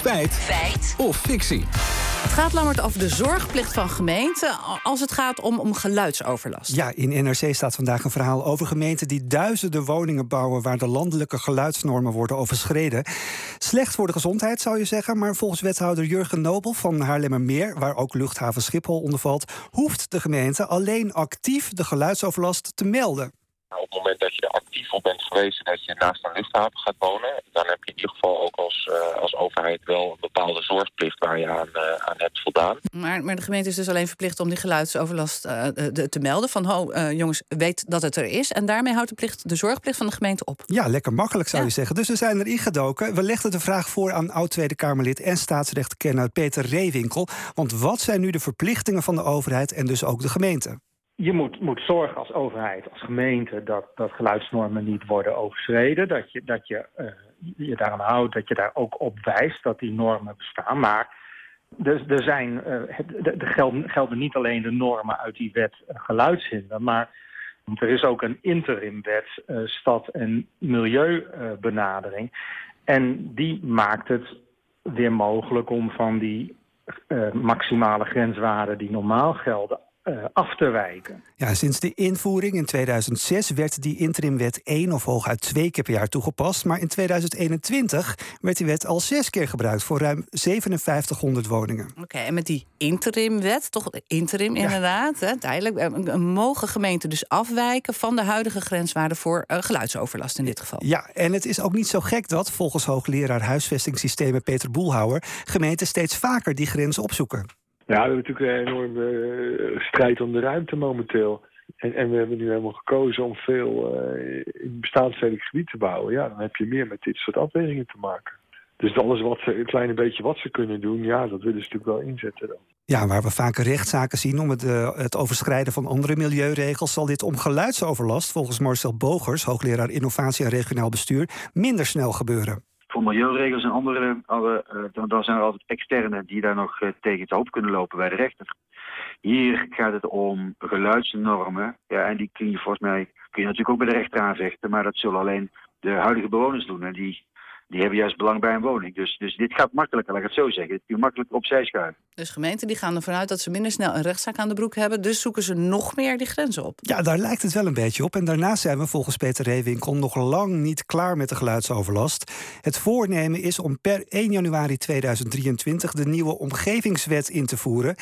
Feit. Feit. Of fictie. Het gaat langer over de zorgplicht van gemeenten als het gaat om, om geluidsoverlast. Ja, in NRC staat vandaag een verhaal over gemeenten die duizenden woningen bouwen waar de landelijke geluidsnormen worden overschreden. Slecht voor de gezondheid zou je zeggen, maar volgens wethouder Jurgen Nobel van Haarlemmermeer, waar ook luchthaven Schiphol onder valt, hoeft de gemeente alleen actief de geluidsoverlast te melden. Op het moment dat je er actief op bent geweest dat je naast een luchthaven gaat wonen, dan heb je in ieder geval ook als, uh, als overheid wel een bepaalde zorgplicht waar je aan, uh, aan hebt voldaan. Maar, maar de gemeente is dus alleen verplicht om die geluidsoverlast uh, de, te melden. Van ho, jongens, weet dat het er is. En daarmee houdt de, plicht, de zorgplicht van de gemeente op. Ja, lekker makkelijk zou je zeggen. Dus we zijn erin gedoken. We legden de vraag voor aan oud-Tweede Kamerlid en staatsrechtkenner Peter Reewinkel. Want wat zijn nu de verplichtingen van de overheid en dus ook de gemeente? Je moet, moet zorgen als overheid, als gemeente, dat, dat geluidsnormen niet worden overschreden. Dat je, dat je uh, je daaraan houdt, dat je daar ook op wijst dat die normen bestaan. Maar er, er, zijn, uh, er gelden, gelden niet alleen de normen uit die wet uh, geluidshinder, maar er is ook een interimwet stad- en milieubenadering. en die maakt het weer mogelijk om van die maximale grenswaarden die normaal gelden uh, af te wijken. Ja, sinds de invoering in 2006 werd die interimwet één of hooguit twee keer per jaar toegepast. Maar in 2021 werd die wet al zes keer gebruikt voor ruim 5700 woningen. Oké, en met die interimwet, toch interim inderdaad, hè, tijdelijk, mogen gemeenten dus afwijken van de huidige grenswaarden voor uh, geluidsoverlast in dit geval. Ja, en het is ook niet zo gek dat, volgens hoogleraar huisvestingssystemen Peter Boelhouwer, gemeenten steeds vaker die grens opzoeken. Ja, we hebben natuurlijk een enorme strijd om de ruimte momenteel. En, en we hebben nu helemaal gekozen om veel uh, in bestaansstedelijk gebied te bouwen. Ja, dan heb je meer met dit soort afwegingen te maken. Dus alles wat ze, een kleine beetje wat ze kunnen doen, ja, dat willen ze natuurlijk wel inzetten dan. Ja, waar we vaker rechtszaken zien om het, uh, het overschrijden van andere milieuregels, zal dit om geluidsoverlast, volgens Marcel Bogers, hoogleraar innovatie en regionaal bestuur, minder snel gebeuren voor milieuregels en andere, alle, uh, dan, dan, zijn er altijd externe die daar nog uh, tegen het hoop kunnen lopen bij de rechter. Hier gaat het om geluidsnormen. Ja, en die kun je volgens mij kun je natuurlijk ook bij de rechter aanvechten, maar dat zullen alleen de huidige bewoners doen. En die die hebben juist belang bij een woning. Dus, dus dit gaat makkelijker, laat ik het zo zeggen. Het kun je makkelijk opzij schuiven. Dus gemeenten die gaan ervan uit dat ze minder snel een rechtszaak aan de broek hebben. Dus zoeken ze nog meer die grenzen op. Ja, daar lijkt het wel een beetje op. En daarnaast zijn we volgens Peter Reewinkel nog lang niet klaar met de geluidsoverlast. Het voornemen is om per 1 januari 2023 de nieuwe omgevingswet in te voeren.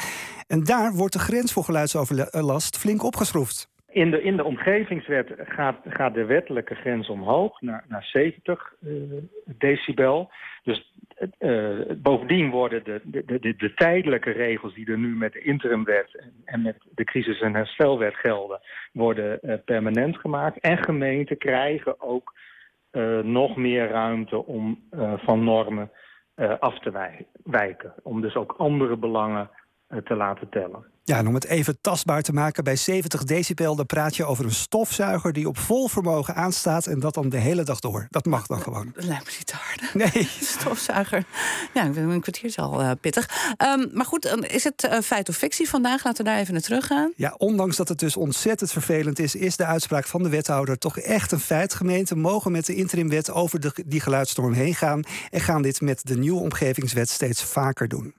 En daar wordt de grens voor geluidsoverlast flink opgeschroefd. In de, in de omgevingswet gaat, gaat de wettelijke grens omhoog naar, naar 70 uh, decibel. Dus uh, bovendien worden de, de, de, de, tijdelijke regels die er nu met de interimwet en met de crisis- en herstelwet gelden, worden uh, permanent gemaakt. En gemeenten krijgen ook nog meer ruimte om van normen af te wijken. Om dus ook andere belangen te laten tellen. Ja, en om het even tastbaar te maken, bij 70 decibel dan praat je over een stofzuiger die op vol vermogen aanstaat en dat dan de hele dag door. Dat mag dan gewoon. Dat lijkt me niet te hard. Nee. Stofzuiger. Ja, een kwartier is al uh, pittig. Um, maar goed, is het uh, feit of fictie vandaag? Laten we daar even naar terug gaan. Ja, ondanks dat het dus ontzettend vervelend is, is de uitspraak van de wethouder toch echt een feit. Gemeenten mogen met de interimwet over de, die geluidsnorm heen gaan en gaan dit met de nieuwe omgevingswet steeds vaker doen.